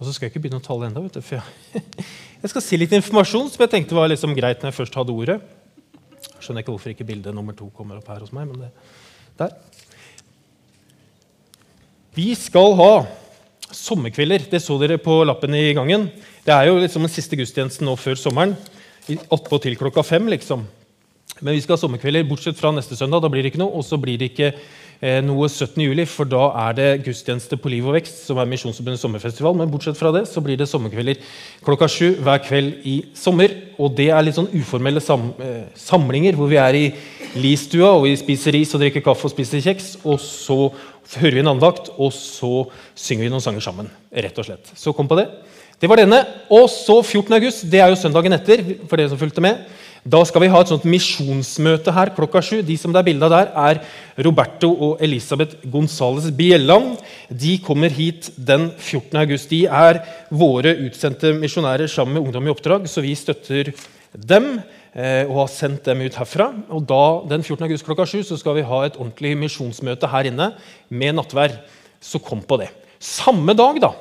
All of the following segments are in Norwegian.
Og så skal jeg ikke begynne å tale du, for jeg, jeg skal si litt informasjon som jeg tenkte var liksom greit når jeg først hadde ordet. Jeg skjønner ikke hvorfor ikke bilde nummer to kommer opp her hos meg. men det, der. Vi skal ha sommerkvelder. Det så dere på lappen i gangen. Det er jo liksom den siste gudstjenesten nå før sommeren. Attpåtil klokka fem, liksom. Men vi skal ha sommerkvelder bortsett fra neste søndag. Da blir det ikke noe. Og så blir det ikke noe 17. juli, for da er det gudstjeneste på Liv og Vekst, som er Misjonsforbundets sommerfestival. Men bortsett fra det så blir det sommerkvelder klokka sju hver kveld i sommer. Og det er litt sånn uformelle sam eh, samlinger hvor vi er i listua og vi spiser ris og drikker kaffe og spiser kjeks. Og så hører vi en andakt, og så synger vi noen sanger sammen. rett og slett. Så kom på det. Det var denne. Og så 14. august, det er jo søndagen etter. for dere som fulgte med, Da skal vi ha et sånt misjonsmøte her klokka sju. De som det er bilde av der, er Roberto og Elisabeth Gonzales Bjelland. De kommer hit den 14. august. De er våre utsendte misjonærer sammen med Ungdom i oppdrag, så vi støtter dem. Eh, og har sendt dem ut herfra. Og da, Den 14. august klokka 7 så skal vi ha et ordentlig misjonsmøte her inne med nattvær. Så kom på det. Samme dag, da,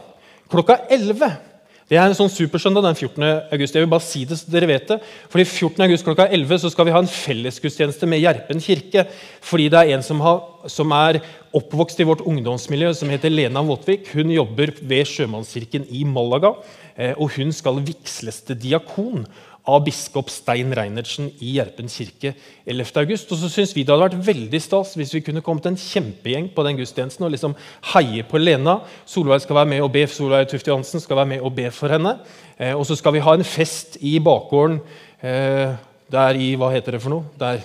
klokka 11 det er en sånn supersøndag den 14. august. Jeg vil bare si det så dere vet det. Fordi 14. august klokka 11 så skal vi ha en fellesgudstjeneste med Gjerpen kirke. Fordi det er en som, har, som, er oppvokst i vårt ungdomsmiljø, som heter Lena Våtvik. Hun jobber ved Sjømannskirken i Malaga. Eh, og hun skal vigsles til diakon av biskop Stein Reinertsen i Gjerpen kirke 11.8. Og så syns vi det hadde vært veldig stas hvis vi kunne kommet en kjempegjeng på den gudstjenesten og liksom heie på Lena. Solveig skal være med og be Solveig Tufte Johansen skal være med og be for henne. Eh, og så skal vi ha en fest i bakgården eh, der i Hva heter det for noe? Der,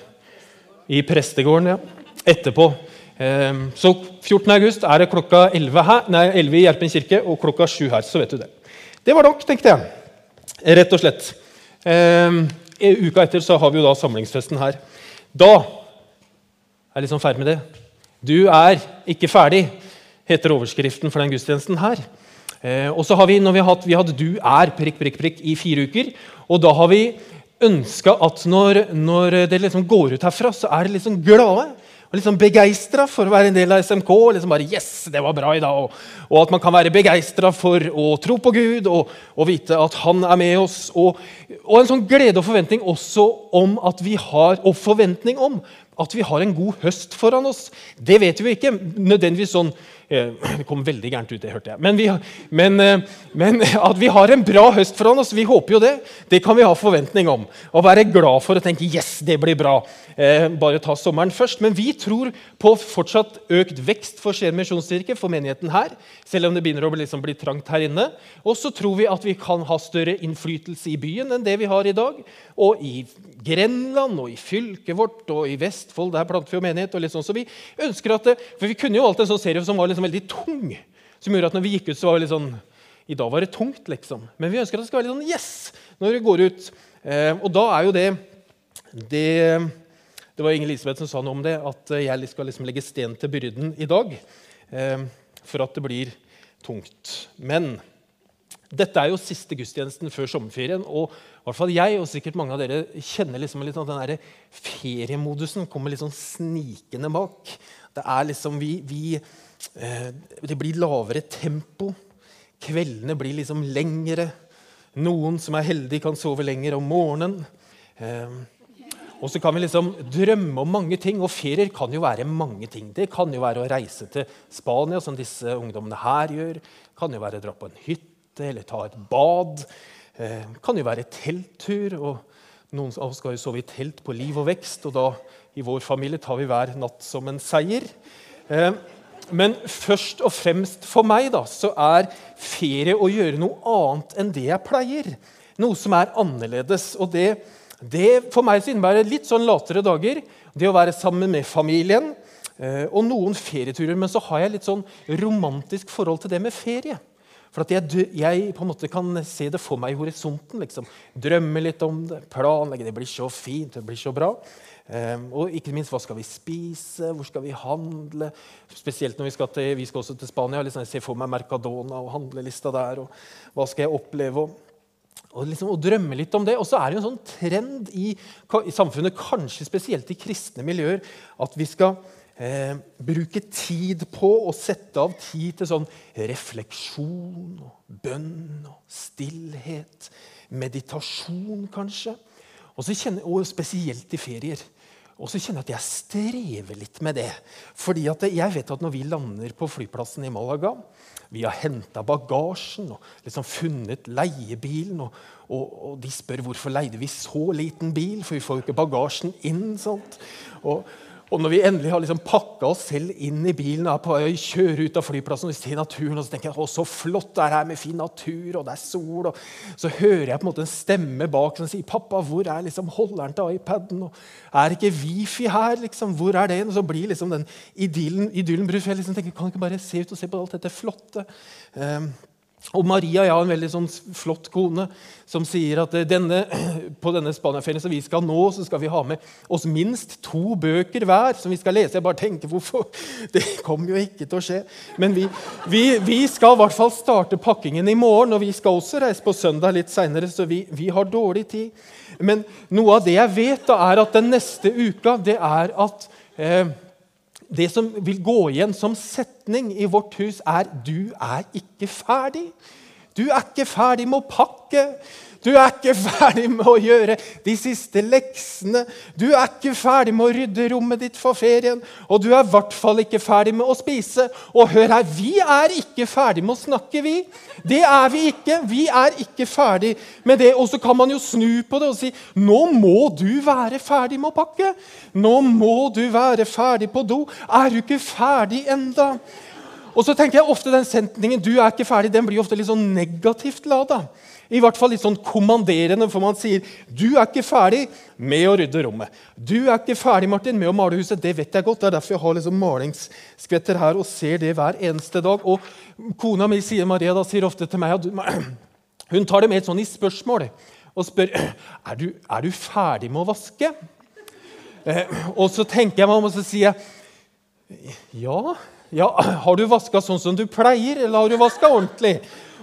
I prestegården, ja. Etterpå. Eh, så 14. august er det klokka 11, her, nei, 11 i Gjerpen kirke og klokka 7 her. Så vet du det. Det var nok, tenkte jeg. Rett og slett. Eh, uka etter så har vi jo da samlingsfesten her. Da er jeg liksom ferdig med det. Du er ikke ferdig, heter overskriften for den gudstjenesten her. Eh, og så har Vi når vi har hatt, vi hadde Du er prikk, prikk, prikk i fire uker. Og da har vi ønska at når, når det liksom går ut herfra, så er det liksom glade og liksom begeistra for å være en del av SMK. liksom bare, yes, det var bra i dag, og, og at man kan være begeistra for å tro på Gud og, og, vite at Han er med oss. Og, og, en sånn glede og forventning også om at vi har, og forventning om at vi har en god høst foran oss. Det vet vi ikke nødvendigvis sånn det kom veldig gærent ut, det hørte jeg. Men, vi, men, eh, men, at vi har en bra høst foran oss, vi håper jo det. Det kan vi ha forventning om. Og være glad for å tenke 'yes, det blir bra'. Eh, bare ta sommeren først. Men vi tror på fortsatt økt vekst for Skien misjonskirke, for menigheten her. Selv om det begynner å liksom bli trangt her inne. Og så tror vi at vi kan ha større innflytelse i byen enn det vi har i dag. Og i Grenland og i fylket vårt og i Vestfold. Der planter vi jo menighet. og litt sånn. Så vi ønsker at det, For vi kunne jo valgt en sånn serie som var liksom veldig tung. Som gjorde at når vi gikk ut, så var det litt sånn I dag var det tungt, liksom. Men vi ønsker at det skal være litt sånn yes når vi går ut. Eh, og da er jo det, det Det var Inger Elisabeth som sa noe om det, at jeg skal liksom legge sten til byrden i dag. Eh, for at det blir tungt. Men dette er jo siste gudstjenesten før sommerferien. og i hvert fall jeg og sikkert mange av dere kjenner liksom litt sånn den der feriemodusen kommer litt sånn snikende bak. Det er liksom vi, vi det blir lavere tempo. Kveldene blir liksom lengre. Noen som er heldige, kan sove lenger om morgenen. Eh, og så kan vi liksom drømme om mange ting, og ferier kan jo være mange ting. Det kan jo være å reise til Spania, som disse ungdommene her gjør. Det kan jo være å dra på en hytte eller ta et bad. Det eh, kan jo være telttur. og Noen av oss skal jo sove i telt på Liv og Vekst, og da i vår familie tar vi hver natt som en seier. Men først og fremst for meg da, så er ferie å gjøre noe annet enn det jeg pleier. Noe som er annerledes. Og det, det for meg så innebærer litt sånn latere dager. Det å være sammen med familien eh, og noen ferieturer. Men så har jeg litt sånn romantisk forhold til det med ferie. For at jeg, jeg, på en måte kan se det for meg i horisonten. liksom. Drømme litt om det, planlegge. Det blir så fint, det blir så bra. Um, og ikke minst hva skal vi spise, hvor skal vi handle? Spesielt når vi skal, til, vi skal også til Spania. Liksom, jeg ser for meg Mercadona og handlelista der. og Hva skal jeg oppleve? Og, og, liksom, og drømme litt om det. Og så er det en sånn trend i, i, samfunnet, kanskje spesielt i kristne miljøer, at vi skal eh, bruke tid på å sette av tid til sånn refleksjon og bønn og stillhet. Meditasjon, kanskje. Og, kjenner, og spesielt i ferier. Og så kjenner jeg at jeg strever litt med det. Fordi jeg vet at når vi lander på flyplassen i Malaga Vi har henta bagasjen og liksom funnet leiebilen. Og, og, og, de spør hvorfor leide vi så liten bil, for vi får jo ikke bagasjen inn. sånt. Og, og når vi endelig har liksom pakka oss selv inn i bilen og kjører ut av flyplassen og vi ser naturen, og så tenker jeg, å, så flott det er her med fin natur, og det er sol og Så hører jeg på en måte en stemme bak som sier 'Pappa, hvor er liksom holderen til iPaden?' og 'Er ikke wifi her?' liksom, Hvor er det? Og så blir liksom den idyllen, idyllen brutt. Jeg liksom tenker, kan ikke bare se ut og se på alt dette flotte? Um, og Maria ja, en veldig sånn flott kone som sier at eh, denne, på denne Spania-ferien som vi skal nå, så skal vi ha med oss minst to bøker hver som vi skal lese. Jeg bare tenker hvorfor. Det kommer jo ikke til å skje. Men vi, vi, vi skal i hvert fall starte pakkingen i morgen, og vi skal også reise på søndag litt seinere, så vi, vi, har dårlig tid. Men noe av det jeg vet, da, er at den neste uka, det er at eh, det som vil gå igjen som setning i vårt hus, er 'Du er ikke ferdig'. Du er ikke ferdig med å pakke. Du er ikke ferdig med å gjøre de siste leksene. Du er ikke ferdig med å rydde rommet ditt for ferien. Og du er i hvert fall ikke ferdig med å spise. Og hør her, vi er ikke ferdig med å snakke, vi. Det er vi ikke. Vi er ikke ferdig med det. Og så kan man jo snu på det og si nå må du være ferdig med å pakke. Nå må du være ferdig på do. Er du ikke ferdig enda? Og så tenker jeg ofte den setningen 'du er ikke ferdig' den blir ofte litt sånn negativt lada. I hvert fall litt sånn kommanderende, for man sier 'Du er ikke ferdig med å rydde rommet'. 'Du er ikke ferdig Martin, med å male huset'. Det vet jeg godt. Det er derfor jeg har liksom malingsskvetter her og ser det hver eneste dag. Og kona mi sier, Maria da, sier ofte til meg at hun tar det med sånn i spørsmål og spør er du, er du ferdig med å vaske. Eh, og så tenker jeg meg om, og så sier jeg ja. ja. Har du vaska sånn som du pleier, eller har du vaska ordentlig?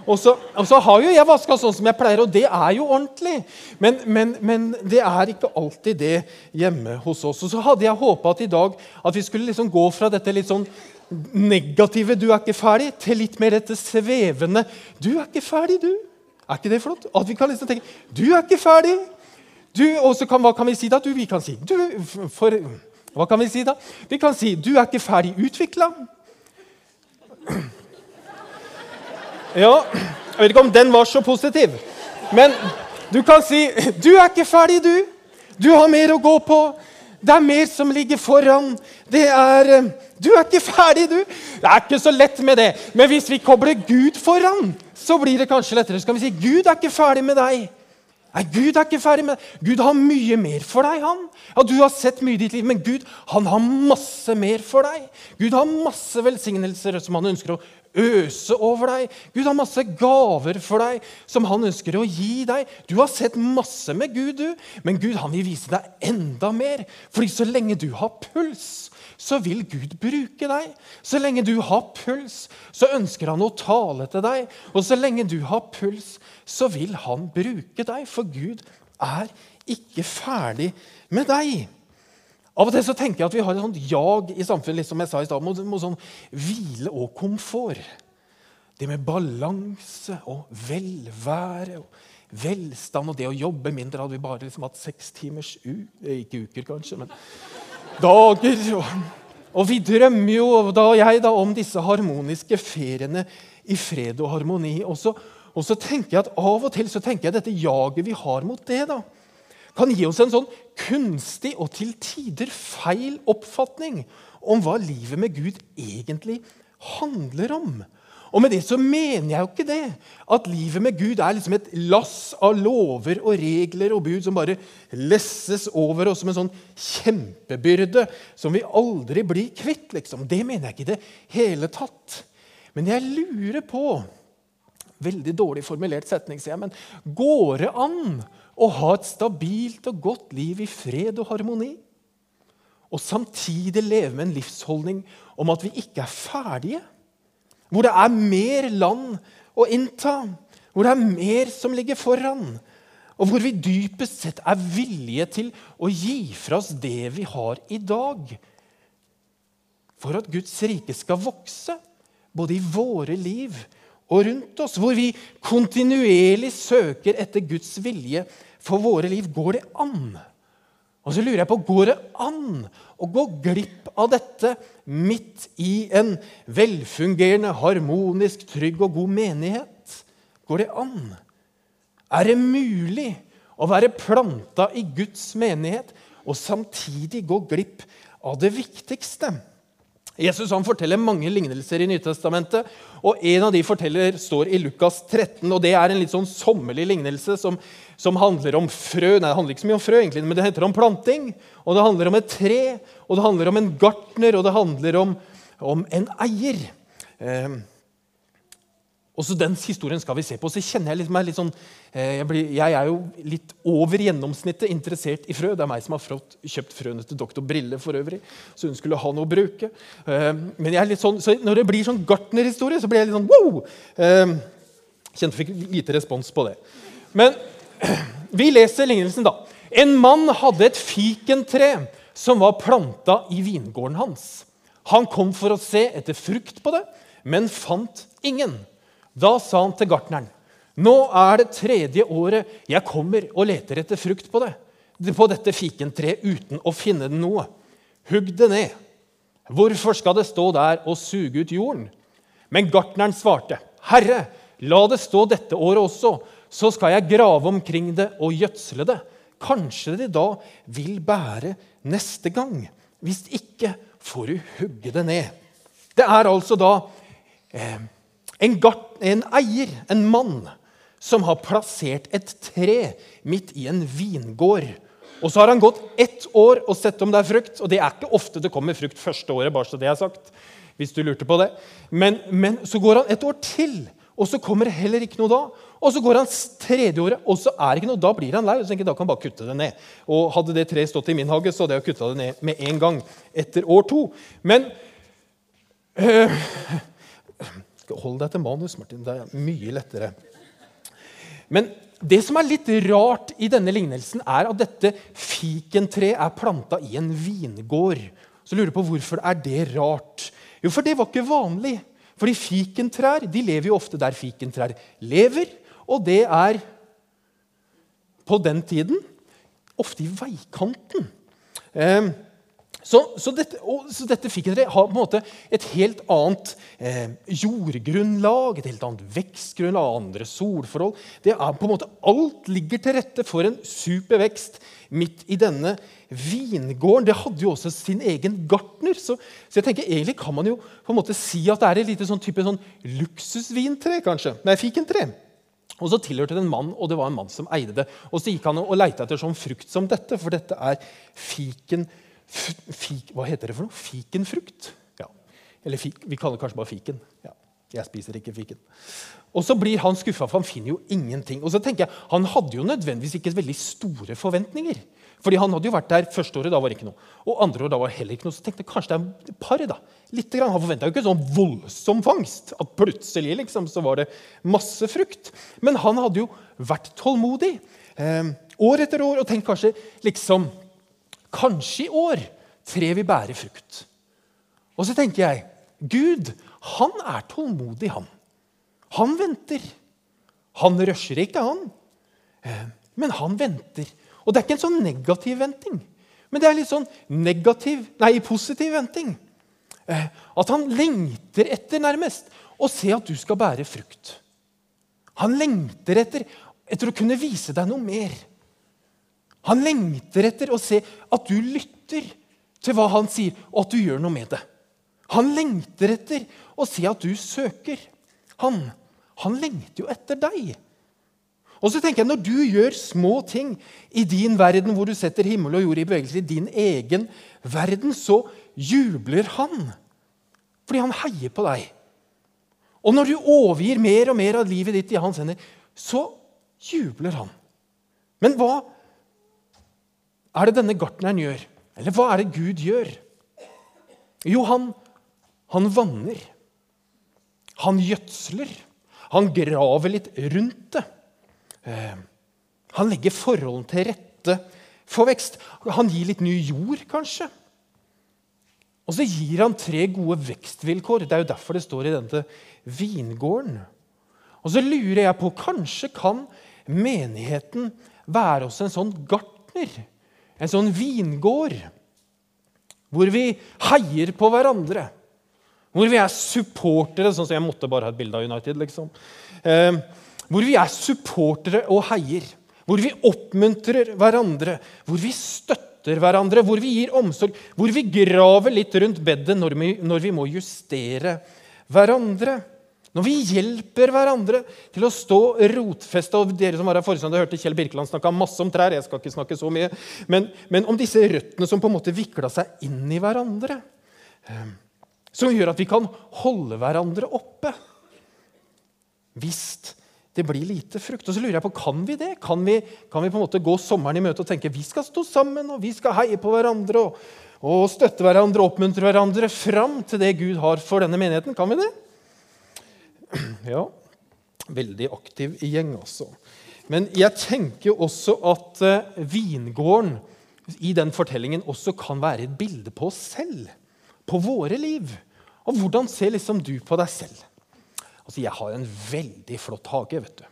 Og så, og så, har jo jeg vaska sånn som jeg pleier, og det er jo ordentlig. Men, men, men, det er ikke alltid det hjemme hos oss. Og så hadde jeg håpa at i dag at vi skulle liksom gå fra dette litt sånn negative 'du er ikke ferdig' til litt mer dette svevende 'du er ikke ferdig, du'. Er ikke det flott? At vi kan liksom tenke 'du er ikke ferdig'. Og så hva kan vi si da? Du, vi kan si du, for, Hva kan vi si da? Vi kan si 'du er ikke ferdig utvikla'. Ja, Jeg vet ikke om den var så positiv. Men du kan si 'Du er ikke ferdig, du. Du har mer å gå på. Det er mer som ligger foran. Det er eh, Du er ikke ferdig, du. Det er ikke så lett med det. Men hvis vi kobler Gud foran, så blir det kanskje lettere. Så kan vi si 'Gud er ikke ferdig med deg'. Nei, Gud er ikke ferdig med deg. Gud har mye mer for deg. han. Ja, Du har sett mye i ditt liv, men Gud han har masse mer for deg. Gud har masse velsignelser som han ønsker å øse over deg. Gud har masse gaver for deg som han ønsker å gi deg. Du har sett masse med Gud, du, men Gud han vil vise deg enda mer. Fordi så lenge du har puls, så vil Gud bruke deg. Så lenge du har puls, så ønsker han å tale til deg. Og så lenge du har puls, så vil han bruke deg, for Gud er ikke ferdig med deg. Av og til så tenker jeg at vi har et sånt jag i samfunnet som jeg sa i sted, mot, mot sånn hvile og komfort. Det med balanse og velvære og velstand og det å jobbe mindre. Hadde vi bare liksom hatt seks timers u eh, Ikke uker, kanskje, men dager. Og, og vi drømmer jo, da og jeg, da, om disse harmoniske feriene i fred og harmoni. Og så, og så tenker jeg at Av og til så tenker jeg dette jaget vi har mot det, da, kan gi oss en sånn kunstig og til tider feil oppfatning om hva livet med Gud egentlig handler om. Og med det så mener jeg jo ikke det. At livet med Gud er liksom et lass av lover og regler og bud som bare lesses over oss som en sånn kjempebyrde som vi aldri blir kvitt. liksom. Det mener jeg ikke i det hele tatt. Men jeg lurer på Veldig dårlig formulert setning, sier jeg, men går det an å ha et stabilt og godt liv i fred og harmoni. Og samtidig leve med en livsholdning om at vi ikke er ferdige. Hvor det er mer land å innta, hvor det er mer som ligger foran. Og hvor vi dypest sett er villige til å gi fra oss det vi har i dag. for at Guds rike skal vokse, både i våre liv rundt oss, hvor vi kontinuerlig søker etter Guds vilje for våre liv. Går det an? Og så lurer jeg på, Går det an å gå glipp av dette midt i en velfungerende, harmonisk, trygg og god menighet? Går det an? Er det mulig å være planta i Guds menighet og samtidig gå glipp av det viktigste? Jesus han forteller mange lignelser i Nytestamentet. og En av de forteller står i Lukas 13. og Det er en litt sånn sommerlig lignelse som, som, handler om frø. Nei, det handler ikke så mye om frø, egentlig, men det heter om planting. og Det handler om et tre, og det handler om en gartner, og det handler om, om en eier. Eh, også den historien skal vi se på. Så kjenner Jeg meg litt sånn, eh, jeg, blir, jeg, er jo litt over gjennomsnittet interessert i frø. Det er meg som har fått, kjøpt frøene til doktor Brille, for øvrig, så hun skulle ha noe å bruke. Eh, men jeg er litt sånn, så når det blir sånn gartnerhistorie, så blir jeg litt sånn wow! Eh, kjente fikk lite respons på det. Men vi leser lignelsen, da. En mann hadde et fikentre som var planta i vingården hans. Han kom for å se etter frukt på det, men fant ingen. Da sa han til gartneren, 'Nå er det tredje året jeg kommer og leter etter frukt på det, på dette fikentreet uten å finne noe. Hugg det ned. Hvorfor skal det stå der og suge ut jorden?' Men gartneren svarte, 'Herre, la det stå dette året også, så skal jeg grave omkring det og gjødsle det.' Kanskje det da vil bære neste gang. Hvis ikke får du hugge det ned. Det er altså da eh, en, gart, en eier, en mann, som har plassert et tre midt i en vingård. Og så har han gått ett år og sett om det er frukt. Og det er ikke ofte det kommer frukt første året. bare så det er sagt, hvis du lurte på det. Men, men så går han et år til, og så kommer det heller ikke noe da. Og så går han tredje året, og så er det ikke noe. Da blir han lei. og så tenker jeg, Da kan han bare kutte det ned. Og Hadde det treet stått i min hage, så hadde jeg kutta det ned med en gang etter år to. Men øh, Hold deg til manus, Martin. Det er mye lettere. Men det som er litt rart i denne lignelsen, er at dette fikentreet er planta i en vingård. Så lurer du på hvorfor er det rart. Jo, for det var ikke vanlig. Fordi fikentrær de lever jo ofte der fikentrær lever, og det er på den tiden ofte i veikanten. Eh, så, så, dette, så dette fikkentre har på en måte et helt annet eh, jordgrunnlag, et helt annet vekstgrunnlag, andre solforhold. Det er på en måte Alt ligger til rette for en super vekst midt i denne vingården. Det hadde jo også sin egen gartner. Så, så, jeg tenker egentlig kan man jo på en måte si at det er et lite sånn type sånn luksusvintre. kanskje. Nei, fikentre. Og så tilhørte det en mann, og det var en mann som eide det. Og så gikk han og leita etter sånn frukt som dette, for dette er fiken fik, Hva heter det for noe? Fikenfrukt? Ja. Eller fik, vi kaller det kanskje bare fiken. Ja. Jeg spiser ikke fiken. Og så blir han skuffa, for han finner jo ingenting. Og så tenker jeg, Han hadde jo nødvendigvis ikke veldig store forventninger. Fordi Han hadde jo vært der første året, da var det ikke noe. Og andre år da var det heller ikke noe. Så tenkte jeg kanskje det er et par. da. Litt grann. Han forventa jo ikke sånn voldsom fangst. At plutselig liksom, så var det masse frukt. Men han hadde jo vært tålmodig eh, år etter år og tenkt kanskje liksom Kanskje i år treet vil bære frukt. Og så tenker jeg Gud, han er tålmodig, han. Han venter. Han rusher ikke, han. Eh, men han venter. Og det er ikke en sånn negativ venting, men det er litt sånn negativ, nei, positiv venting. Eh, at han lengter etter nærmest å se at du skal bære frukt. Han lengter etter, etter å kunne vise deg noe mer. Han lengter etter å se at du lytter til hva han sier, og at du gjør noe med det. Han lengter etter å se at du søker. Han, han lengter jo etter deg. Og så tenker jeg, Når du gjør små ting i din verden, hvor du setter himmel og jord i bevegelse, i din egen verden, så jubler han. Fordi han heier på deg. Og når du overgir mer og mer av livet ditt i hans hender, så jubler han. Men hva er det denne gartneren gjør? Eller hva er det Gud gjør? Jo, han, han vanner. Han gjødsler. Han graver litt rundt det. Eh, han legger forholdene til rette for vekst. Han gir litt ny jord, kanskje. Og så gir han tre gode vekstvilkår. Det er jo derfor det står i denne vingården. Og så lurer jeg på Kanskje kan menigheten være også en sånn gartner? En sånn vingård? Hvor vi heier på hverandre. Hvor vi er supportere, sånn som jeg måtte bare ha et bilde av United. liksom. Eh, hvor vi er supportere og heier. Hvor vi oppmuntrer hverandre. Hvor vi støtter hverandre. Hvor vi gir omsorg. Hvor vi graver litt rundt bedet når når vi må justere hverandre. Når vi hjelper hverandre til å stå rotfesta og Dere som var her forrige hørte Kjell Birkeland snakke masse om trær. jeg skal ikke snakke så mye, men, men om disse røttene som på en måte vikla seg inn i hverandre. Eh, som gjør at vi kan holde hverandre oppe. Hvis det blir lite frukt. Og så lurer jeg på, Kan vi det? Kan vi, kan vi på en måte gå sommeren i møte og tenke vi skal stå sammen og vi skal heie på hverandre og, og støtte hverandre og oppmuntre hverandre fram til det Gud har for denne menigheten? Kan vi det? Ja, veldig aktiv gjeng, altså. Men jeg tenker også at uh, vingården i den fortellingen også kan være et bilde på oss selv. På våre liv. Og hvordan ser liksom du på deg selv? Altså, Jeg har en veldig flott hage. vet du.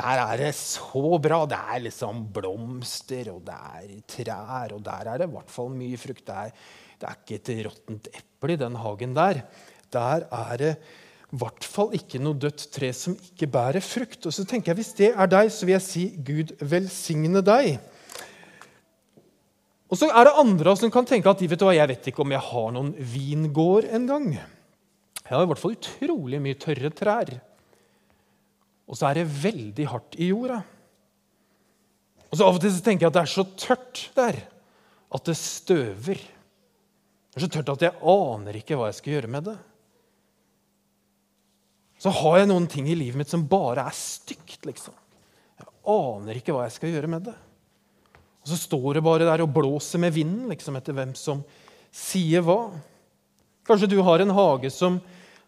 Der er det så bra. Det er liksom blomster, og det er trær, og der er det i hvert fall mye frukt. Det er, det er ikke et råttent eple i den hagen der. Der er det i hvert fall ikke noe dødt tre som ikke bærer frukt. Og så tenker jeg, Hvis det er deg, så vil jeg si Gud velsigne deg. Og så er det andre som kan tenke at vet du hva, jeg vet ikke om jeg har noen vingård engang. Jeg har i hvert fall utrolig mye tørre trær. Og så er det veldig hardt i jorda. Og så Av og til så tenker jeg at det er så tørt der at det støver. Det er så tørt at jeg aner ikke hva jeg skal gjøre med det så har jeg noen ting i livet mitt som bare er stygt. liksom. Jeg aner ikke hva jeg skal gjøre med det. Og Så står det bare der og blåser med vinden liksom, etter hvem som sier hva. Kanskje du har en hage som,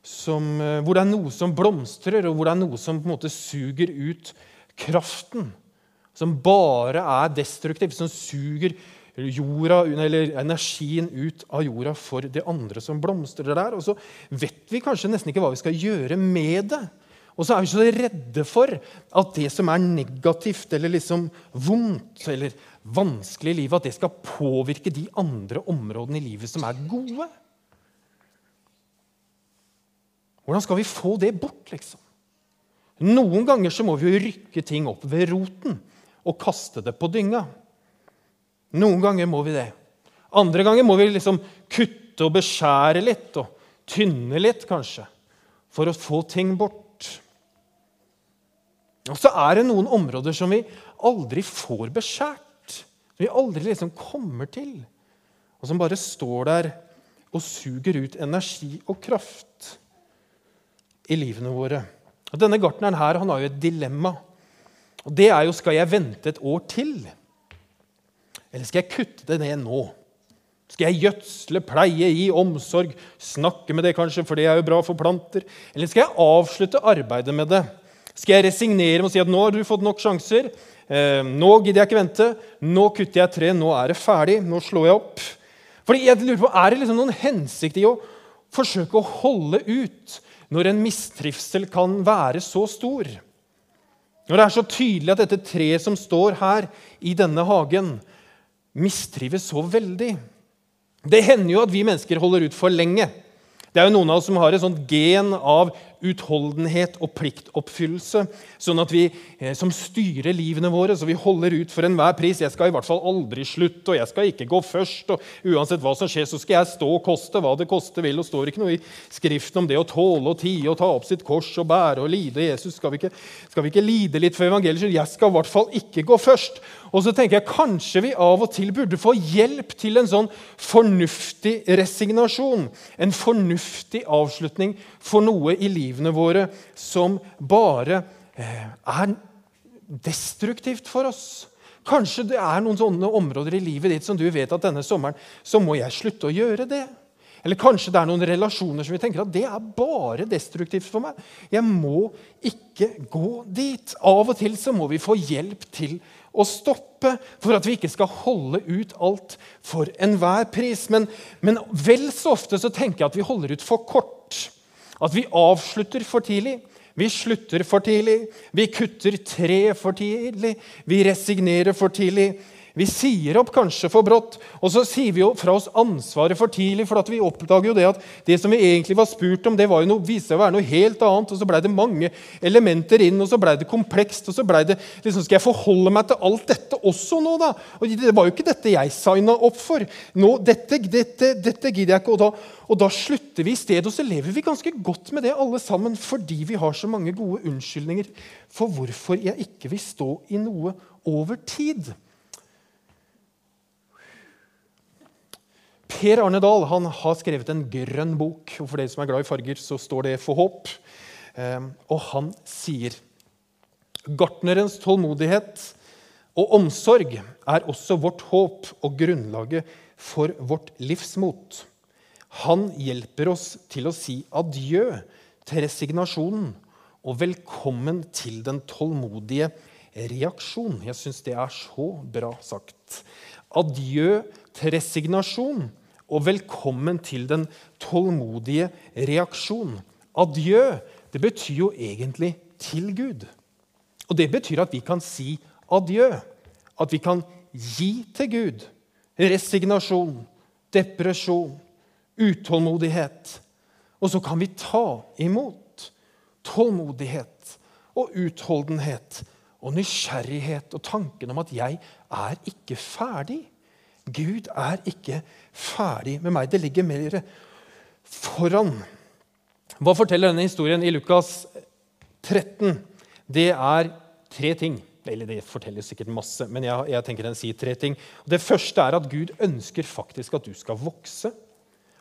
som, eh, hvor det er noe som blomstrer, og hvor det er noe som på en måte suger ut kraften. Som bare er destruktiv, som suger jorda, eller energien ut av jorda for det andre som blomstrer der. Og så vet vi kanskje nesten ikke hva vi skal gjøre med det. Og så er vi så redde for at det som er negativt eller liksom vondt eller vanskelig i livet, at det skal påvirke de andre områdene i livet som er gode. Hvordan skal vi få det bort, liksom? Noen ganger så må vi jo rykke ting opp ved roten og kaste det på dynga. Noen ganger må vi det. Andre ganger må vi liksom kutte og beskjære litt og tynne litt, kanskje, for å få ting bort. Og så er det noen områder som vi aldri får beskjært. Som vi aldri liksom kommer til. Og som bare står der og suger ut energi og kraft i livene våre. Og Denne gartneren her, han har jo et dilemma. Og Det er jo skal jeg vente et år til eller skal jeg kutte det ned nå? Skal jeg gjødsle, pleie, gi omsorg, snakke med det kanskje, for det er jo bra for planter? Eller skal jeg avslutte arbeidet med det? Skal jeg resignere med å si at nå har du fått nok sjanser? Eh, nå gidder jeg ikke vente. Nå kutter jeg tre. Nå er det ferdig. Nå slår jeg opp. Fordi jeg lurer på, Er det liksom noen hensikt i å forsøke å holde ut når en mistrivsel kan være så stor? Når det er så tydelig at dette treet som står her i denne hagen, mistrives så veldig. Det hender jo at vi mennesker holder ut for lenge. Det er jo noen av oss som har et sånt gen av utholdenhet og pliktoppfyllelse, sånn at vi eh, som styrer livene våre, så vi holder ut for enhver pris. 'Jeg skal i hvert fall aldri slutte, og jeg skal ikke gå først.' og Uansett hva som skjer, så skal jeg stå og koste hva det koste vil. Og står ikke noe i Skriften om det å tåle og tie og ta opp sitt kors og bære og lide. Jesus, skal vi ikke, skal vi ikke lide litt for evangeliet? Jeg skal i hvert fall ikke gå først. Og så tenker jeg kanskje vi av og til burde få hjelp til en sånn fornuftig resignasjon. En fornuftig avslutning for noe i livene våre som bare eh, er destruktivt for oss. Kanskje det er noen sånne områder i livet ditt som du vet at denne sommeren så må jeg slutte å gjøre det. Eller kanskje det er noen relasjoner som vi tenker at det er bare destruktivt for meg. Jeg må ikke gå dit. Av og til så må vi få hjelp til å stoppe for at vi ikke skal holde ut alt for enhver pris. Men, men vel så ofte så tenker jeg at vi holder ut for kort. At vi avslutter for tidlig. Vi slutter for tidlig. Vi kutter tre for tidlig. Vi resignerer for tidlig. Vi sier opp kanskje for brått, og så sier vi jo fra oss ansvaret for tidlig. For vi oppdager jo det at det som vi egentlig var spurt om, det var jo noe, viste seg å være noe helt annet. Og så blei det mange elementer inn, og så blei det komplekst. Og så blei det liksom, Skal jeg forholde meg til alt dette også nå, da? Og det var jo ikke dette jeg signa opp for. Nå, dette, dette, dette gidder jeg ikke. Og da, og da slutter vi i stedet, og så lever vi ganske godt med det alle sammen fordi vi har så mange gode unnskyldninger for hvorfor jeg ikke vil stå i noe over tid. Per Arne Dahl han har skrevet en grønn bok. og For dere som er glad i farger, så står det 'For håp'. Ehm, og han sier Gartnerens tålmodighet og omsorg er også vårt håp og grunnlaget for vårt livsmot. Han hjelper oss til å si adjø til resignasjonen og velkommen til den tålmodige reaksjon. Jeg syns det er så bra sagt. Adjø til resignasjon og velkommen til den tålmodige reaksjon. Adjø det betyr jo egentlig til Gud. Og det betyr at vi kan si adjø. At vi kan gi til Gud resignasjon, depresjon, utålmodighet. Og så kan vi ta imot tålmodighet og utholdenhet og nysgjerrighet og tanken om at jeg er ikke ferdig. Gud er ikke ferdig med meg. Det ligger mer foran. Hva forteller denne historien i Lukas 13? Det er tre ting. Eller det forteller sikkert masse, men jeg, jeg tenker den sier tre ting. Det første er at Gud ønsker faktisk at du skal vokse.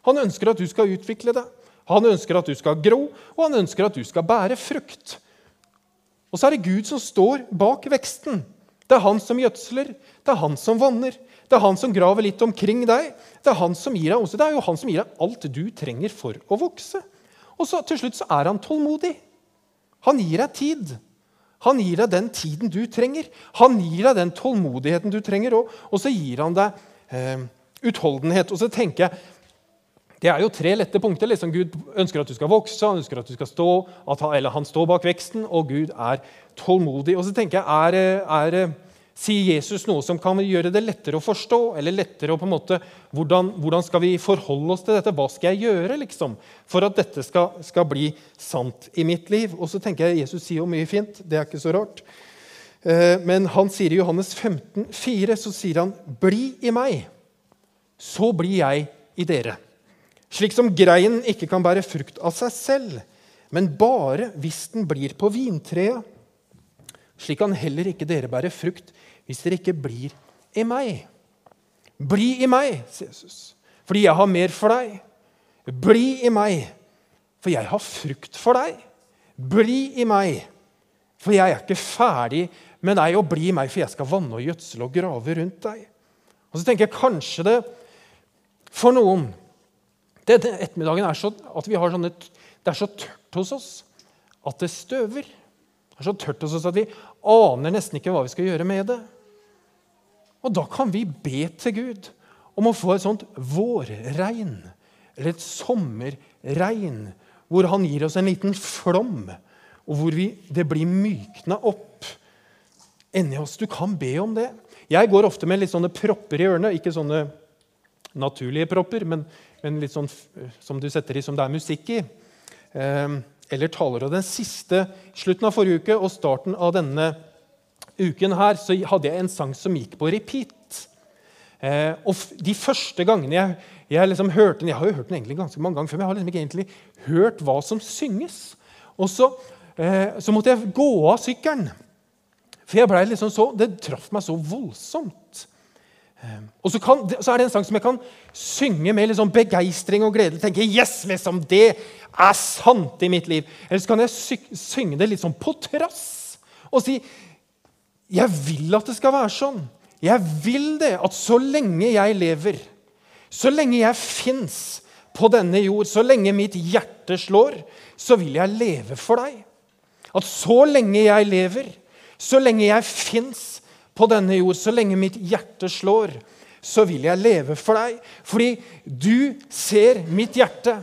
Han ønsker at du skal utvikle deg. Han ønsker at du skal gro, og han ønsker at du skal bære frukt. Og så er det Gud som står bak veksten. Det er han som gjødsler, det er han som vanner. Det er han som graver litt omkring deg. Det er han som gir deg omsorg. Det er jo han som gir deg alt du trenger for å vokse. Og så til slutt så er han tålmodig. Han gir deg tid. Han gir deg den tiden du trenger. Han gir deg den tålmodigheten du trenger, og, og så gir han deg eh, utholdenhet. Og så tenker jeg, Det er jo tre lette punkter. Liksom Gud ønsker at du skal vokse, han ønsker at du skal stå, han, eller han står bak veksten, og Gud er tålmodig. Og så tenker jeg, er, er Sier Jesus noe som kan gjøre det lettere å forstå? eller lettere å på en måte, Hvordan, hvordan skal vi forholde oss til dette? Hva skal jeg gjøre liksom, for at dette skal, skal, bli sant i mitt liv? Og så tenker jeg Jesus sier jo mye fint. Det er ikke så rart. Eh, men han sier i Johannes 15, 4, så sier han, 'Bli i meg, så blir jeg i dere.' Slik som greinen ikke kan bære frukt av seg selv, men bare hvis den blir på vintreet. Slik kan heller ikke dere bære frukt hvis dere ikke blir i meg. Bli i meg, sier Jesus, fordi jeg har mer for deg. Bli i meg, for jeg har frukt for deg. Bli i meg, for jeg er ikke ferdig med deg. Og bli i meg, for jeg skal vanne og gjødsle og grave rundt deg. Og så tenker jeg kanskje det for noen Denne ettermiddagen er så at vi har sånne, det er så tørt hos oss at det støver. Det er så tørt hos oss at vi aner nesten ikke hva vi skal gjøre med det. Og da kan vi be til Gud om å få et sånt vårregn, eller et sommerregn, hvor han gir oss en liten flom, og hvor vi, det blir mykna opp inni oss. Du kan be om det. Jeg går ofte med litt sånne propper i ørene. Ikke sånne naturlige propper, men, men litt sånn som du setter i som det er musikk i. Eh, eller taler. Og Den siste slutten av forrige uke og starten av denne uken her så hadde jeg en sang som gikk på repeat. Eh, og De første gangene jeg, jeg liksom hørte den Jeg har jo hørt den egentlig ganske mange ganger før, men jeg har liksom ikke egentlig hørt hva som synges. Og så, eh, så måtte jeg gå av sykkelen. For jeg ble liksom så, det traff meg så voldsomt. Eh, og så, kan, så, er det en sang som jeg kan synge med liksom begeistring og glede. tenke, yes, liksom, Det er sant i mitt liv. Eller så kan jeg sy synge det litt sånn på trass og si jeg vil at det skal være sånn. Jeg vil det, at så lenge jeg lever, så lenge jeg fins på denne jord, så lenge mitt hjerte slår, så vil jeg leve for deg. At så lenge jeg lever, så lenge jeg fins på denne jord, så lenge mitt hjerte slår, så vil jeg leve for deg. Fordi du ser mitt hjerte.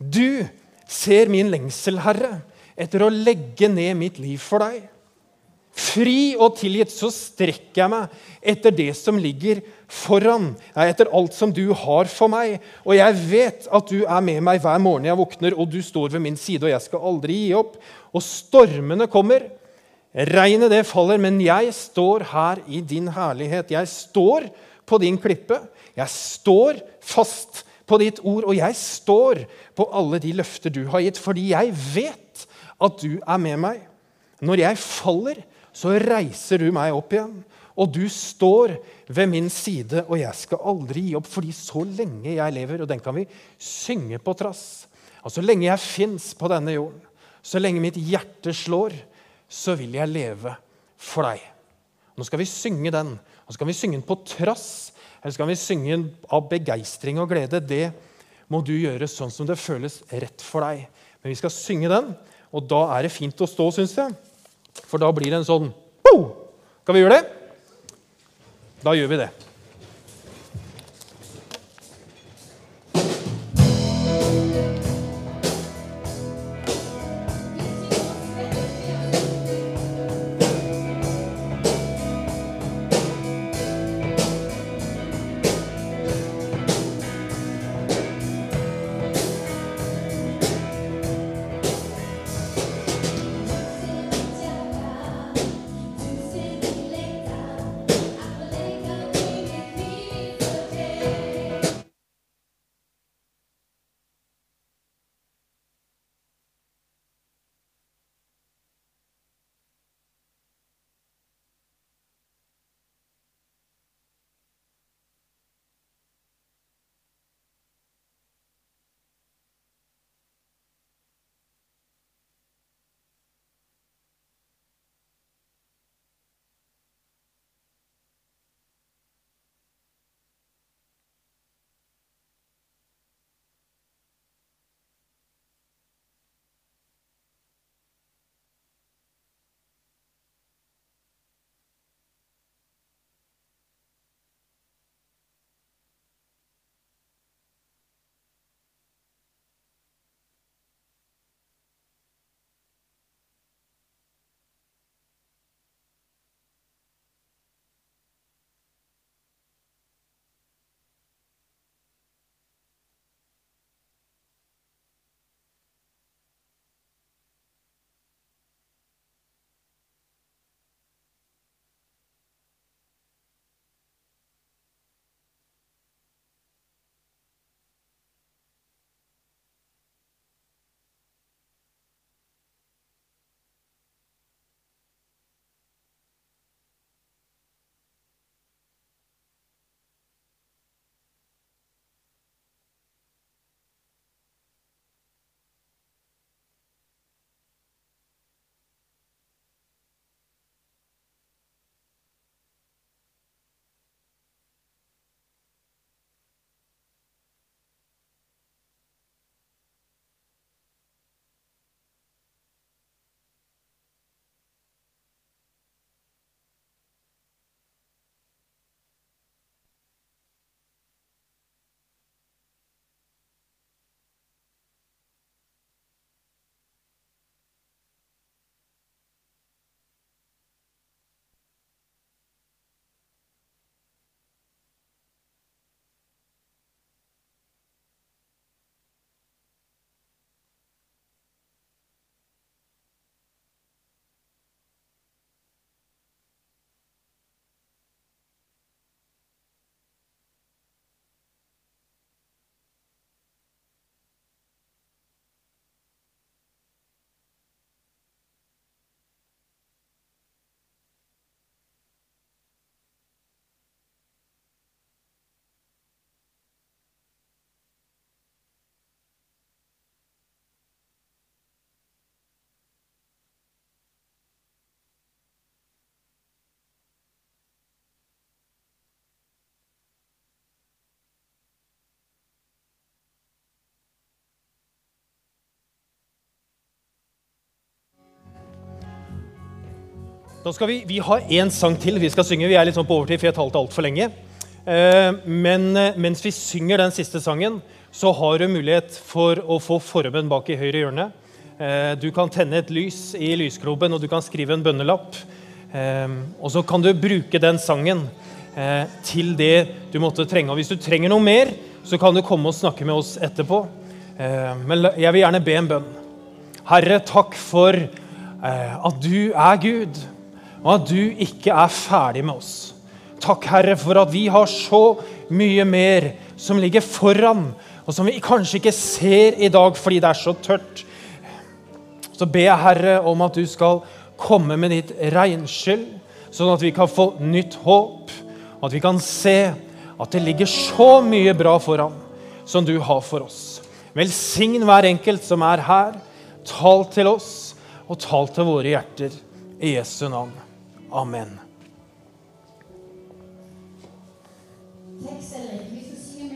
Du ser min lengsel, Herre, etter å legge ned mitt liv for deg. Fri og tilgitt så strekker jeg meg etter det som ligger foran, etter alt som du har for meg. Og jeg vet at du er med meg hver morgen jeg våkner, og du står ved min side, og jeg skal aldri gi opp. Og stormene kommer, regnet det faller, men jeg står her i din herlighet. Jeg står på din klippe. Jeg står fast på ditt ord, og jeg står på alle de løfter du har gitt, fordi jeg vet at du er med meg. Når jeg faller, så reiser du meg opp igjen. Og du står ved min side, og jeg skal aldri gi opp, fordi så lenge jeg lever, og den kan vi synge på trass Og så lenge jeg fins på denne jorden, så lenge mitt hjerte slår, så vil jeg leve for deg. Nå skal vi synge den. Og så kan vi synge den på trass, eller så kan vi synge den av begeistring og glede. Det må du gjøre sånn som det føles rett for deg. Men vi skal synge den, og da er det fint å stå, syns jeg. For da blir det en sånn! Skal vi gjøre det? Da gjør vi det. Da skal vi, vi har én sang til vi skal synge. Vi er litt sånn på overtid, for jeg talte altfor lenge. Eh, men eh, mens vi synger den siste sangen, så har du mulighet for å få formen bak i høyre hjørne. Eh, du kan tenne et lys i lyskroben, og du kan skrive en bønnelapp. Og så kan du bruke den sangen til det du måtte trenge. Og hvis du trenger noe mer, så kan du komme og snakke med oss etterpå. Men jeg vil gjerne be en bønn. Herre, takk for at du er Gud og at du ikke er ferdig med oss. Takk, Herre, for at vi har så mye mer som ligger foran, og som vi kanskje ikke ser i dag fordi det er så tørt. Så ber jeg, Herre, om at du skal komme med ditt regnskyll, sånn at vi kan få nytt håp, og at vi kan se at det ligger så mye bra foran som du har for oss. Velsign hver enkelt som er her. Tal til oss, og tal til våre hjerter. I Jesu navn. Amen. Tekstelen. Vi skal synge